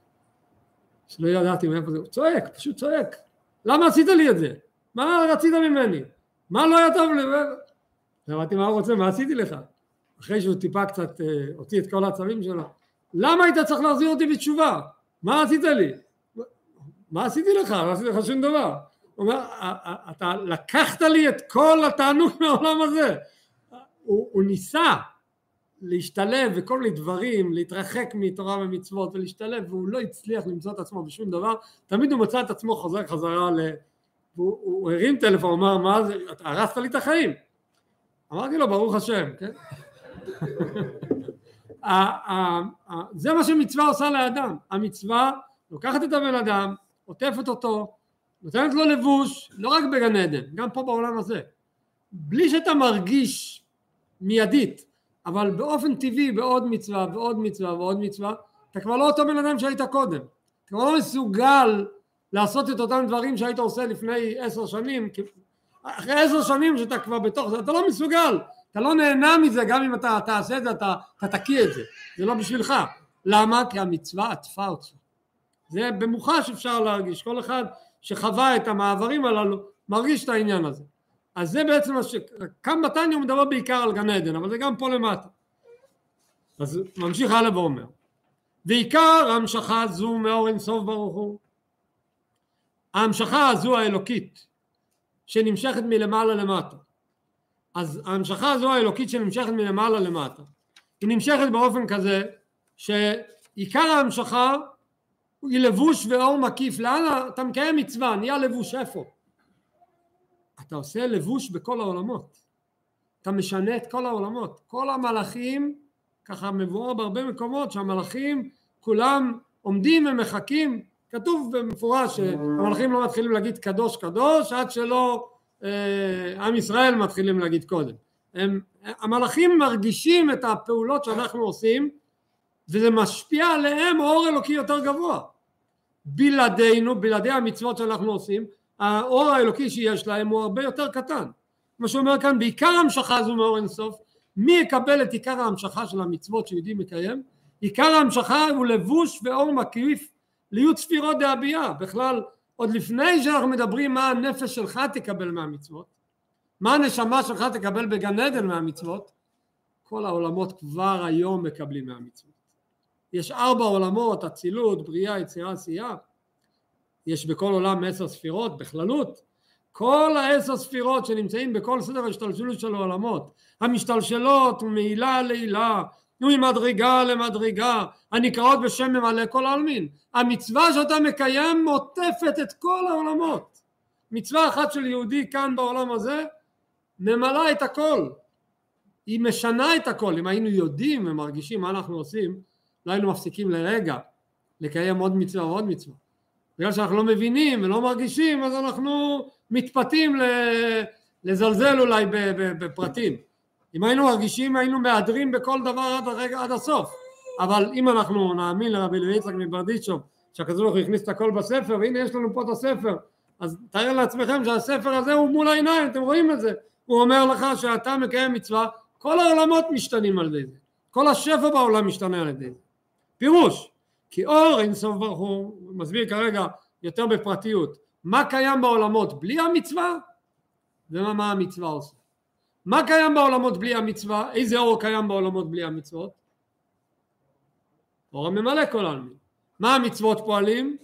שלא ידעתי מאיפה זה, הוא צועק, פשוט צועק, למה עשית לי את זה? מה רצית ממני? מה לא היה טוב לי? אמרתי מה הוא רוצה, מה עשיתי לך? אחרי שהוא טיפה קצת אה, הוציא את כל העצבים שלו, למה היית צריך להחזיר אותי בתשובה? מה עשית לי? מה עשיתי לך? לא עשיתי לך שום דבר. הוא אומר, אתה לקחת לי את כל התענוג [laughs] מהעולם הזה. הוא, הוא ניסה להשתלב בכל מיני דברים, להתרחק מתורה ומצוות ולהשתלב, והוא לא הצליח למצוא את עצמו בשום דבר, תמיד הוא מצא את עצמו חוזר חזרה ל... הוא, הוא הרים טלפון, הוא אמר, מה זה, הרסת לי את החיים. אמרתי לו, ברוך השם, כן? [laughs] זה מה שמצווה עושה לאדם, המצווה לוקחת את הבן אדם, עוטפת אותו, נותנת לו לבוש, לא רק בגן עדן, גם פה בעולם הזה, בלי שאתה מרגיש מיידית, אבל באופן טבעי בעוד מצווה ועוד מצווה ועוד מצווה, אתה כבר לא אותו בן אדם שהיית קודם, אתה כבר לא מסוגל לעשות את אותם דברים שהיית עושה לפני עשר שנים, אחרי עשר שנים שאתה כבר בתוך זה, אתה לא מסוגל, אתה לא נהנה מזה גם אם אתה תעשה את זה אתה, אתה תקיא את זה. זה לא בשבילך. למה? כי המצווה עטפה אותך. זה במוחש אפשר להרגיש. כל אחד שחווה את המעברים הללו מרגיש את העניין הזה. אז זה בעצם מה ש... כאן בתניא הוא מדבר בעיקר על גן עדן אבל זה גם פה למטה. אז ממשיך הלאה ואומר ועיקר המשכה זו מאור אינסוף ברוך הוא. ההמשכה הזו האלוקית שנמשכת מלמעלה למטה. אז ההמשכה הזו האלוקית שנמשכת מלמעלה למטה היא נמשכת באופן כזה שעיקר ההמשכה היא לבוש ואור מקיף. לאן אתה מקיים מצווה נהיה לבוש איפה? אתה עושה לבוש בכל העולמות. אתה משנה את כל העולמות. כל המלאכים ככה מבואר בהרבה מקומות שהמלאכים כולם עומדים ומחכים, כתוב במפורש שהמלאכים לא מתחילים להגיד קדוש קדוש עד שלא אה, עם ישראל מתחילים להגיד קודם. הם, המלאכים מרגישים את הפעולות שאנחנו עושים וזה משפיע עליהם אור אלוקי יותר גבוה. בלעדינו, בלעדי המצוות שאנחנו עושים, האור האלוקי שיש להם הוא הרבה יותר קטן. מה שאומר כאן, בעיקר המשכה זו מאור אינסוף, מי יקבל את עיקר ההמשכה של המצוות שיהודי מקיים? עיקר ההמשכה הוא לבוש ואור מקיף להיות ספירות דהבייה. בכלל, עוד לפני שאנחנו מדברים מה הנפש שלך תקבל מהמצוות, מה הנשמה שלך תקבל בגן עדן מהמצוות, כל העולמות כבר היום מקבלים מהמצוות. יש ארבע עולמות, אצילות, בריאה, יצירה, עשייה. יש בכל עולם עשר ספירות בכללות. כל העשר ספירות שנמצאים בכל סדר ההשתלשלות של העולמות, המשתלשלות מעילה לעילה, וממדרגה למדרגה, הנקראות בשם ממלא כל העלמין. המצווה שאתה מקיים מוטפת את כל העולמות. מצווה אחת של יהודי כאן בעולם הזה ממלאה את הכל. היא משנה את הכל. אם היינו יודעים ומרגישים מה אנחנו עושים, לא היינו מפסיקים לרגע לקיים עוד מצווה ועוד מצווה. בגלל שאנחנו לא מבינים ולא מרגישים, אז אנחנו מתפתים לזלזל אולי בפרטים. אם היינו מרגישים היינו מהדרים בכל דבר עד הרגע, עד הסוף. אבל אם אנחנו נאמין לרבי לוי יצחק מברדיצ'וב שהקדוש ברוך הוא הכניס את הכל בספר והנה יש לנו פה את הספר אז תאר לעצמכם שהספר הזה הוא מול העיניים אתם רואים את זה? הוא אומר לך שאתה מקיים מצווה כל העולמות משתנים על ידי זה. כל השפע בעולם משתנה על ידי זה. פירוש כי אור אין סוף ברוך הוא מסביר כרגע יותר בפרטיות מה קיים בעולמות בלי המצווה ומה המצווה עושה מה קיים בעולמות בלי המצווה? איזה אור קיים בעולמות בלי המצוות? אור הממלא כל העלמין. מה המצוות פועלים?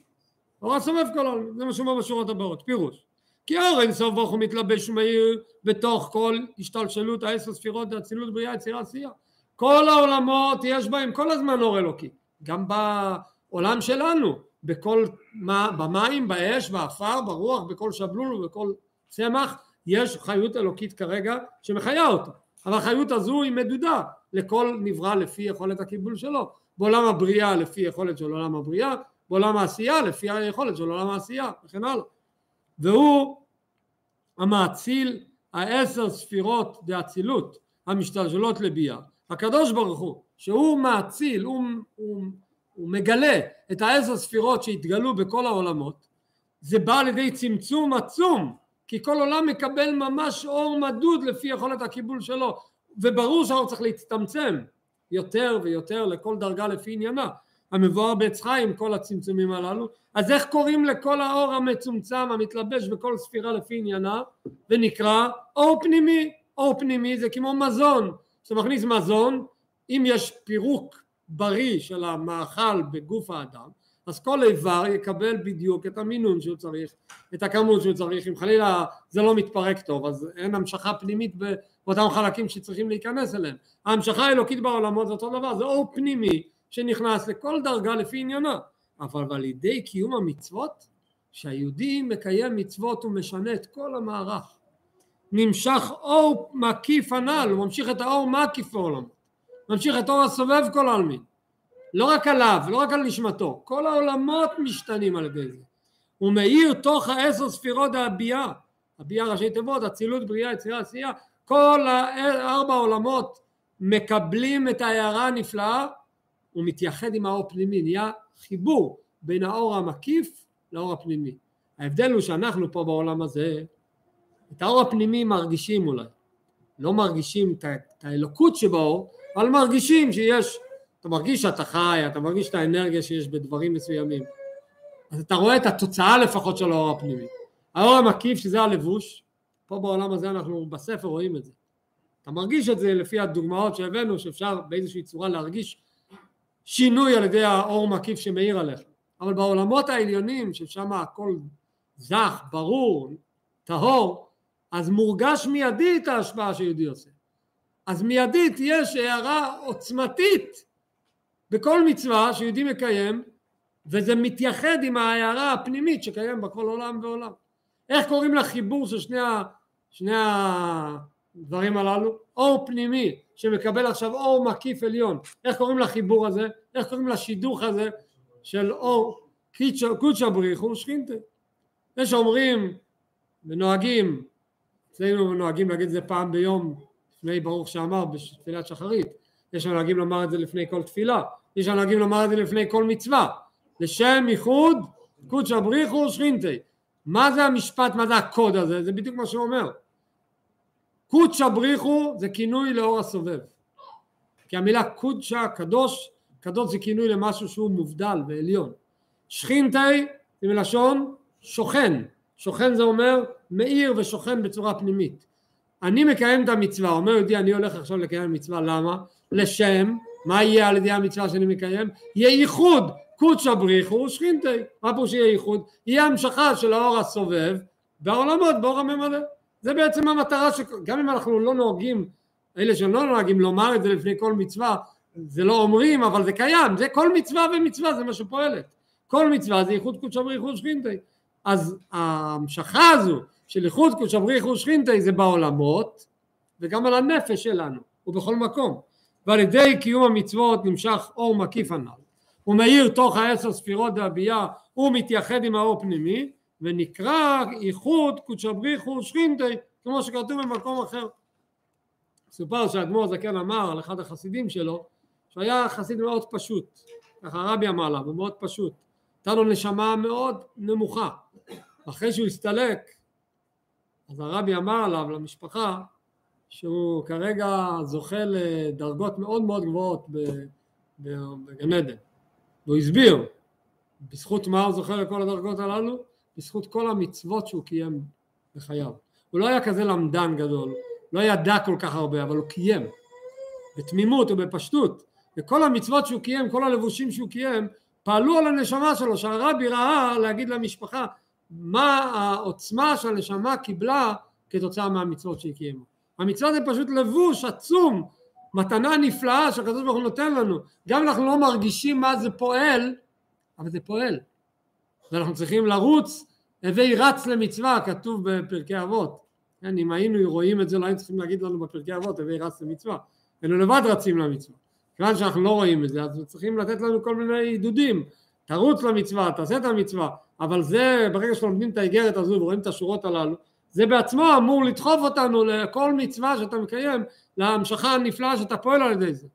אור הסובב כל העלמין. זה מה שאומר בשורות הבאות. פירוש. כי אור אין סוף ברוך הוא מתלבש ומאיר בתוך כל השתלשלות העשר ספירות האצילות בריאה יצירה עשייה. כל העולמות יש בהם כל הזמן אור אלוקי. גם בעולם שלנו. בכל, מה, במים, באש, באפר, ברוח, בכל שבלול ובכל צמח יש חיות אלוקית כרגע שמחיה אותה אבל החיות הזו היא מדודה לכל נברא לפי יכולת הקיבול שלו. בעולם הבריאה לפי יכולת של עולם הבריאה בעולם העשייה לפי היכולת של עולם העשייה וכן הלאה. והוא המאציל העשר ספירות דאצילות המשתלשלות לביאה. הקדוש ברוך הוא שהוא מאציל הוא, הוא, הוא מגלה את העשר ספירות שהתגלו בכל העולמות זה בא על ידי צמצום עצום כי כל עולם מקבל ממש אור מדוד לפי יכולת הקיבול שלו וברור שהאור צריך להצטמצם יותר ויותר לכל דרגה לפי עניינה. המבואר בעץ חיים כל הצמצומים הללו. אז איך קוראים לכל האור המצומצם המתלבש בכל ספירה לפי עניינה? ונקרא אור פנימי. אור פנימי זה כמו מזון. כשאתה מכניס מזון אם יש פירוק בריא של המאכל בגוף האדם אז כל איבר יקבל בדיוק את המינון שהוא צריך, את הכמות שהוא צריך, אם חלילה זה לא מתפרק טוב אז אין המשכה פנימית באותם חלקים שצריכים להיכנס אליהם. ההמשכה האלוקית בעולמות זה אותו דבר, זה אור פנימי שנכנס לכל דרגה לפי עניינה, אבל על ידי קיום המצוות, שהיהודי מקיים מצוות הוא משנה את כל המערך. נמשך אור מקיף הנ"ל, הוא ממשיך את האור מקיף העולמות, ממשיך את אור הסובב כל העלמין. לא רק עליו, לא רק על נשמתו, כל העולמות משתנים על ידי זה. הוא מאיר תוך העשר ספירות הביאה, הביאה ראשי תיבות, אצילות, בריאה, יצירה, עשייה, כל ארבע העולמות מקבלים את ההערה הנפלאה, הוא מתייחד עם האור פנימי, נהיה חיבור בין האור המקיף לאור הפנימי. ההבדל הוא שאנחנו פה בעולם הזה, את האור הפנימי מרגישים אולי, לא מרגישים את האלוקות שבאור, אבל מרגישים שיש אתה מרגיש שאתה חי, אתה מרגיש את האנרגיה שיש בדברים מסוימים. אז אתה רואה את התוצאה לפחות של האור הפנימי. האור המקיף שזה הלבוש, פה בעולם הזה אנחנו בספר רואים את זה. אתה מרגיש את זה לפי הדוגמאות שהבאנו שאפשר באיזושהי צורה להרגיש שינוי על ידי האור מקיף שמאיר עליך. אבל בעולמות העליונים ששם הכל זך, ברור, טהור, אז מורגש מיידית ההשפעה שיהודי עושה. אז מיידית יש הערה עוצמתית בכל מצווה שיהודי מקיים וזה מתייחד עם ההערה הפנימית שקיים בכל עולם ועולם. איך קוראים לחיבור של שני, ה, שני הדברים הללו? אור פנימי שמקבל עכשיו אור מקיף עליון. איך קוראים לחיבור הזה? איך קוראים לשידוך הזה? של אור קודשא בריחו שכינתה. יש שאומרים ונוהגים, אצלנו נוהגים להגיד את זה פעם ביום לפני ברוך שאמר בתפילת שחרית, יש שנוהגים לומר את זה לפני כל תפילה, יש שנוהגים לומר את זה לפני כל מצווה, לשם ייחוד קודשא בריחו שכינתי. מה זה המשפט, מה זה הקוד הזה? זה בדיוק מה שהוא אומר. קודשא בריחו זה כינוי לאור הסובב. כי המילה קודשא, קדוש, קדוש זה כינוי למשהו שהוא מובדל ועליון. שכינתי זה מלשון שוכן, שוכן זה אומר מאיר ושוכן בצורה פנימית. אני מקיים את המצווה, אומר יהודי אני הולך עכשיו לקיים מצווה, למה? לשם, מה יהיה על ידי המצווה שאני מקיים? יהיה ייחוד, קודשא בריחו ושכינתי. מה פה שיהיה ייחוד? יהיה המשכה של האור הסובב בעולמות, באור הממלא. זה בעצם המטרה שגם אם אנחנו לא נוהגים, אלה שלא נוהגים לומר את זה לפני כל מצווה, זה לא אומרים אבל זה קיים, זה כל מצווה ומצווה זה מה שפועלת. כל מצווה זה ייחוד קודשא בריחו ושכינתי. אז ההמשכה הזו של ייחוד קודשא בריחו ושכינתי זה בעולמות וגם על הנפש שלנו ובכל מקום. ועל ידי קיום המצוות נמשך אור מקיף הנ"ל. הוא מאיר תוך העשר ספירות דהבייה, הוא מתייחד עם האור פנימי, ונקרא ייחוד קודשא בריחו ושכינתי, כמו שכתוב במקום אחר. סופר שהאדמו"ר זקן אמר על אחד החסידים שלו, שהיה חסיד מאוד פשוט, ככה הרבי אמר עליו, הוא מאוד פשוט, הייתה לו נשמה מאוד נמוכה, אחרי שהוא הסתלק, אז הרבי אמר עליו למשפחה שהוא כרגע זוכה לדרגות מאוד מאוד גבוהות בגן עדן. והוא הסביר בזכות מה הוא זוכה לכל הדרגות הללו? בזכות כל המצוות שהוא קיים בחייו. הוא לא היה כזה למדן גדול, לא ידע כל כך הרבה, אבל הוא קיים בתמימות ובפשטות, וכל המצוות שהוא קיים, כל הלבושים שהוא קיים, פעלו על הנשמה שלו, שהרבי ראה להגיד למשפחה מה העוצמה שהנשמה קיבלה כתוצאה מהמצוות שהיא קיימה. המצווה זה פשוט לבוש עצום מתנה נפלאה שהקדוש ברוך הוא נותן לנו. גם אנחנו לא מרגישים מה זה פועל אבל זה פועל. ואנחנו צריכים לרוץ הווי רץ למצווה כתוב בפרקי אבות. כן, אם היינו רואים את זה לא היינו צריכים להגיד לנו בפרקי אבות הווי רץ למצווה. היינו לבד רצים למצווה. כיוון שאנחנו לא רואים את זה אז צריכים לתת לנו כל מיני עידודים. תרוץ למצווה תעשה את המצווה. אבל זה ברגע שלומדים את האיגרת הזו ורואים את השורות הללו זה בעצמו אמור לדחוף אותנו לכל מצווה שאתה מקיים, להמשכה הנפלאה שאתה פועל על ידי זה.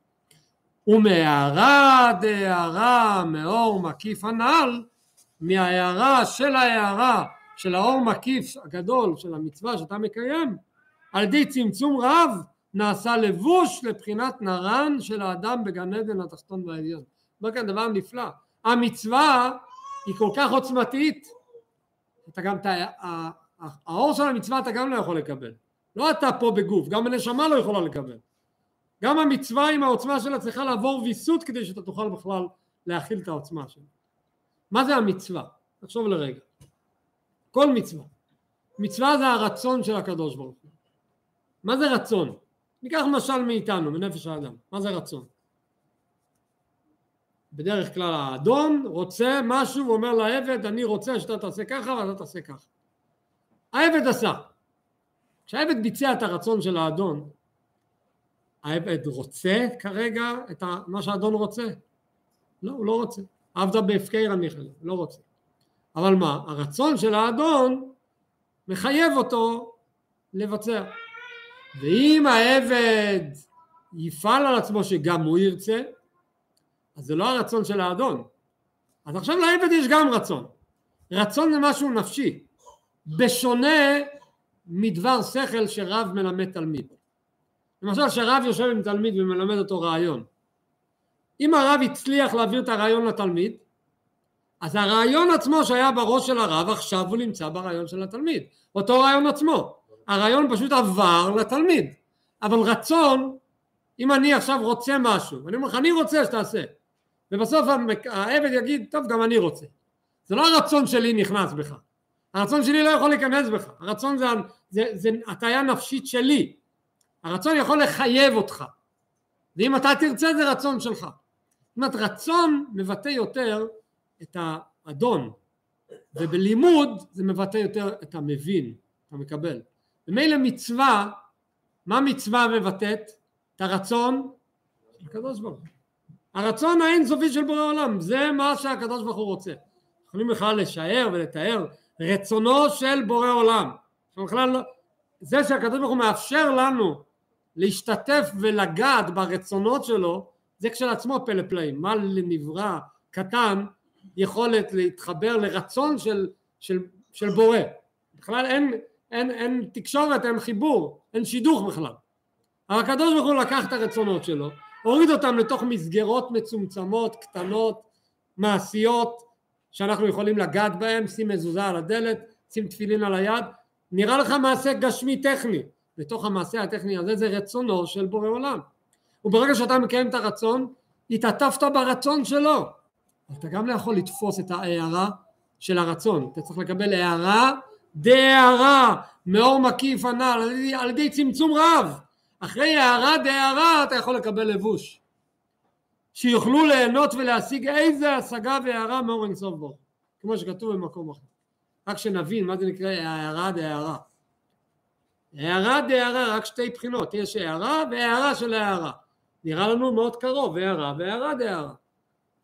ומהערה דהערה מאור מקיף הנ"ל, מההערה של ההערה של האור מקיף הגדול של המצווה שאתה מקיים, על ידי צמצום רב נעשה לבוש לבחינת נרן של האדם בגן עדן התחתון והעליון. אומר כאן דבר נפלא, המצווה היא כל כך עוצמתית, אתה גם האור של המצווה אתה גם לא יכול לקבל. לא אתה פה בגוף, גם הנשמה לא יכולה לקבל. גם המצווה עם העוצמה שלה צריכה לעבור ויסות כדי שאתה תוכל בכלל להכיל את העוצמה שלה. מה זה המצווה? תחשוב לרגע. כל מצווה. מצווה זה הרצון של הקדוש ברוך הוא. מה זה רצון? ניקח משל מאיתנו, מנפש האדם. מה זה רצון? בדרך כלל האדון רוצה משהו ואומר לעבד אני רוצה שאתה תעשה ככה ואתה תעשה ככה. העבד עשה. כשהעבד ביצע את הרצון של האדון, העבד רוצה כרגע את מה שהאדון רוצה? לא, הוא לא רוצה. עבדה בהפקר המיכל, לא רוצה. אבל מה, הרצון של האדון מחייב אותו לבצע. ואם העבד יפעל על עצמו שגם הוא ירצה, אז זה לא הרצון של האדון. אז עכשיו לעבד יש גם רצון. רצון זה משהו נפשי. בשונה מדבר שכל שרב מלמד תלמיד. למשל שרב יושב עם תלמיד ומלמד אותו רעיון. אם הרב הצליח להעביר את הרעיון לתלמיד, אז הרעיון עצמו שהיה בראש של הרב עכשיו הוא נמצא ברעיון של התלמיד. אותו רעיון עצמו. הרעיון פשוט עבר לתלמיד. אבל רצון, אם אני עכשיו רוצה משהו, ואני אומר לך אני רוצה שתעשה, ובסוף העבד יגיד טוב גם אני רוצה. זה לא הרצון שלי נכנס בך. הרצון שלי לא יכול להיכנס בך, הרצון זה, זה, זה הטעיה נפשית שלי, הרצון יכול לחייב אותך, ואם אתה תרצה זה רצון שלך. זאת אומרת רצון מבטא יותר את האדון, ובלימוד זה מבטא יותר את המבין, את המקבל. ומילא מצווה, מה מצווה מבטאת? את הרצון של הקדוש ברוך הוא. הרצון האינסופי של בורא עולם, זה מה שהקדוש ברוך הוא רוצה. יכולים בכלל לשער ולתאר רצונו של בורא עולם. בכלל לא, זה שהקדוש ברוך הוא מאפשר לנו להשתתף ולגעת ברצונות שלו, זה כשלעצמו פלא פלאים. מה לנברא קטן יכולת להתחבר לרצון של, של, של בורא. בכלל אין, אין, אין תקשורת, אין חיבור, אין שידוך בכלל. אבל הקדוש ברוך הוא לקח את הרצונות שלו, הוריד אותם לתוך מסגרות מצומצמות, קטנות, מעשיות, שאנחנו יכולים לגעת בהם, שים מזוזה על הדלת, שים תפילין על היד, נראה לך מעשה גשמי טכני, בתוך המעשה הטכני הזה זה רצונו של בורא עולם. וברגע שאתה מקיים את הרצון, התעטפת ברצון שלו. אתה גם לא יכול לתפוס את ההערה של הרצון, אתה צריך לקבל הערה דהערה, מאור מקיף הנ"ל, על, ידי צמצום רב. אחרי הערה דהערה אתה יכול לקבל לבוש. שיוכלו ליהנות ולהשיג איזה השגה והערה מאור אינסוף כמו שכתוב במקום אחר. רק שנבין מה זה נקרא הערה דהערה. הערה דהערה רק שתי בחינות, יש הערה והערה של הערה. נראה לנו מאוד קרוב, הערה והערה דהערה.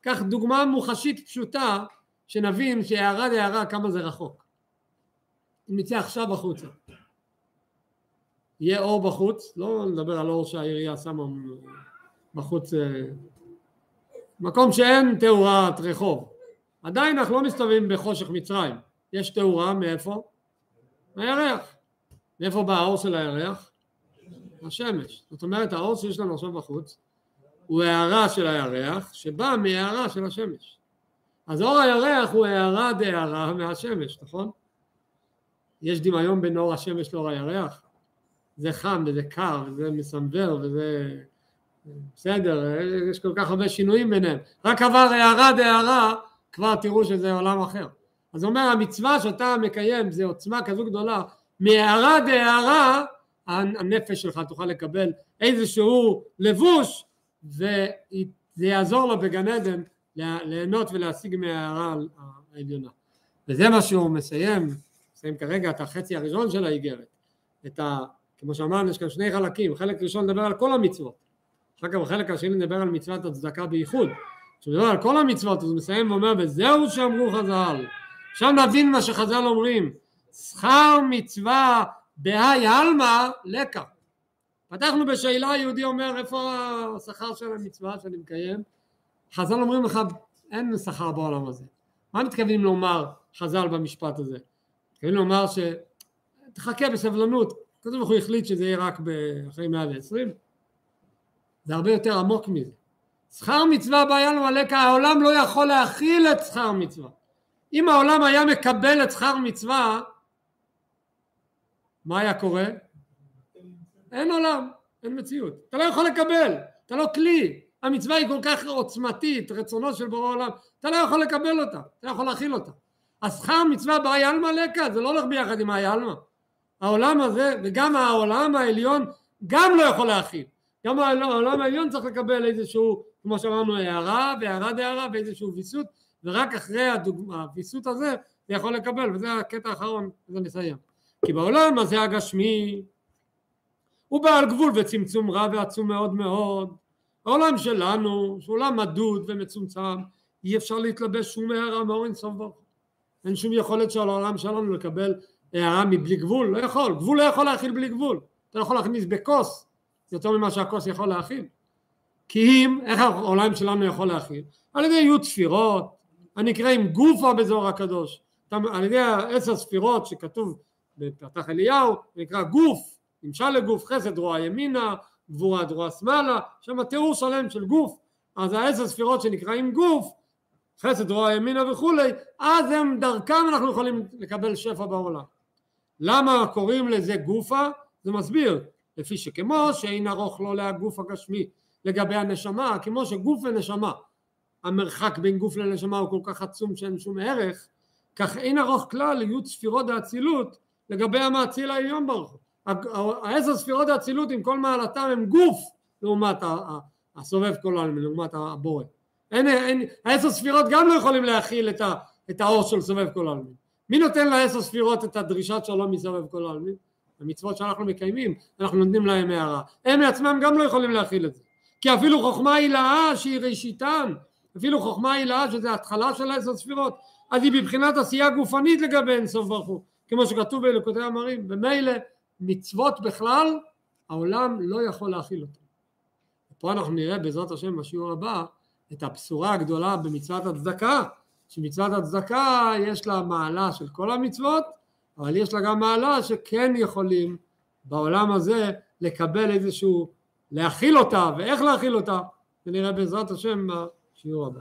קח דוגמה מוחשית פשוטה שנבין שהערה דהערה כמה זה רחוק. אם נצא עכשיו החוצה, יהיה אור בחוץ, לא נדבר על אור שהעירייה שמה בחוץ, אה, מקום שאין תאורת רחוב. עדיין אנחנו לא מסתובבים בחושך מצרים, יש תאורה מאיפה? מהירח. מאיפה בא האור של הירח? השמש. זאת אומרת האור שיש לנו עכשיו בחוץ הוא הערה של הירח שבא מהערה של השמש. אז אור הירח הוא הערה דהערה מהשמש, נכון? יש דמיון בין אור השמש לאור הירח? זה חם וזה קר וזה מסנוור וזה בסדר, יש כל כך הרבה שינויים ביניהם. רק עבר הערה דהערה כבר תראו שזה עולם אחר. אז אומר המצווה שאתה מקיים זה עוצמה כזו גדולה מהערה דהערה הנפש שלך תוכל לקבל איזשהו לבוש וזה יעזור לו בגן עדן ליהנות ולהשיג מההערה העליונה. וזה מה שהוא מסיים, מסיים כרגע את החצי הראשון של האיגרת. את ה... כמו שאמרנו יש כאן שני חלקים, חלק ראשון נדבר על כל המצוות, אחר כך בחלק השני נדבר על מצוות הצדקה בייחוד. כשהוא מדבר על כל המצוות אז הוא מסיים ואומר וזהו שאמרו חז"ל. עכשיו נבין מה שחז"ל אומרים, שכר מצווה בהאי עלמא לקה. פתחנו בשאלה, יהודי אומר איפה השכר של המצווה שאני מקיים? חז"ל אומרים לך אין שכר בעולם הזה. מה מתכוונים לומר חז"ל במשפט הזה? מתכוונים לומר שתחכה בסבלנות, קודם כל הוא החליט שזה יהיה רק אחרי 120, זה הרבה יותר עמוק מזה. שכר מצווה למלא כי העולם לא יכול להכיל את שכר מצווה. אם העולם היה מקבל את שכר מצווה, מה היה קורה? אין עולם, אין מציאות. אתה לא יכול לקבל, אתה לא כלי. המצווה היא כל כך עוצמתית, רצונו של בורא עולם, אתה לא יכול לקבל אותה, אתה לא יכול להכיל אותה. השכר מצווה באי עלמא לקה, זה לא הולך ביחד עם האי עלמא. העולם הזה, וגם העולם העליון, גם לא יכול להכיל. גם העולם העליון צריך לקבל איזשהו, כמו שאמרנו, הערה והערה דהערה ואיזשהו ויסות, ורק אחרי הוויסות הזה זה יכול לקבל, וזה הקטע האחרון, וזה נסיים. כי בעולם הזה הגשמי הוא בעל גבול וצמצום רב ועצום מאוד מאוד. העולם שלנו, שהוא עולם מדוד ומצומצם, אי אפשר להתלבש שום הערה מאור אינסוף ברוך אין שום יכולת של העולם שלנו לקבל הערה מבלי גבול, לא יכול, גבול לא יכול להכיל בלי גבול, אתה לא יכול להכניס בכוס יותר ממה שהכוס יכול להכיל. כי אם, איך העולם שלנו יכול להכיל? על ידי י' ספירות, הנקראים גופה בזוהר הקדוש, על ידי עשר ספירות שכתוב בפתח אליהו, נקרא גוף, נמשל לגוף, חסד רוע ימינה, גבורה דרוע שמאלה, שם תיאור שלם של גוף, אז העשר ספירות שנקראים גוף, חסד רוע ימינה וכולי, אז הם דרכם אנחנו יכולים לקבל שפע בעולם. למה קוראים לזה גופה? זה מסביר, לפי שכמו שאין ארוך לו להגוף הגשמי לגבי הנשמה, כמו שגוף ונשמה, המרחק בין גוף לנשמה הוא כל כך עצום שאין שום ערך, כך אין ארוך כלל להיות ספירות האצילות לגבי המאציל העליון ברוך הוא. העשר ספירות האצילות עם כל מעלתם הם גוף לעומת הסובב כל העולם, לעומת הבורא. אין, אין, העשר ספירות גם לא יכולים להכיל את, ה, את האור של סובב כל העלמין. מי נותן לעשר ספירות את הדרישת שלום מסובב כל העלמין? המצוות שאנחנו מקיימים, אנחנו נותנים להם הערה. הם מעצמם גם לא יכולים להכיל את זה. כי אפילו חוכמה הילאה שהיא ראשיתן, אפילו חוכמה הילאה שזה התחלה של עשר ספירות, אז היא בבחינת עשייה גופנית לגבי אינסוף ברוך הוא, כמו שכתוב באלוקותי המרים, ומילא מצוות בכלל, העולם לא יכול להכיל אותן. פה אנחנו נראה בעזרת השם בשיעור הבא את הבשורה הגדולה במצוות הצדקה, שמצוות הצדקה יש לה מעלה של כל המצוות, אבל יש לה גם מעלה שכן יכולים בעולם הזה לקבל איזשהו, להכיל אותה, ואיך להכיל אותה, ונראה בעזרת השם בשיעור הבא.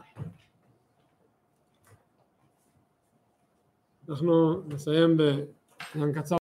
אנחנו נסיים בעניין קצר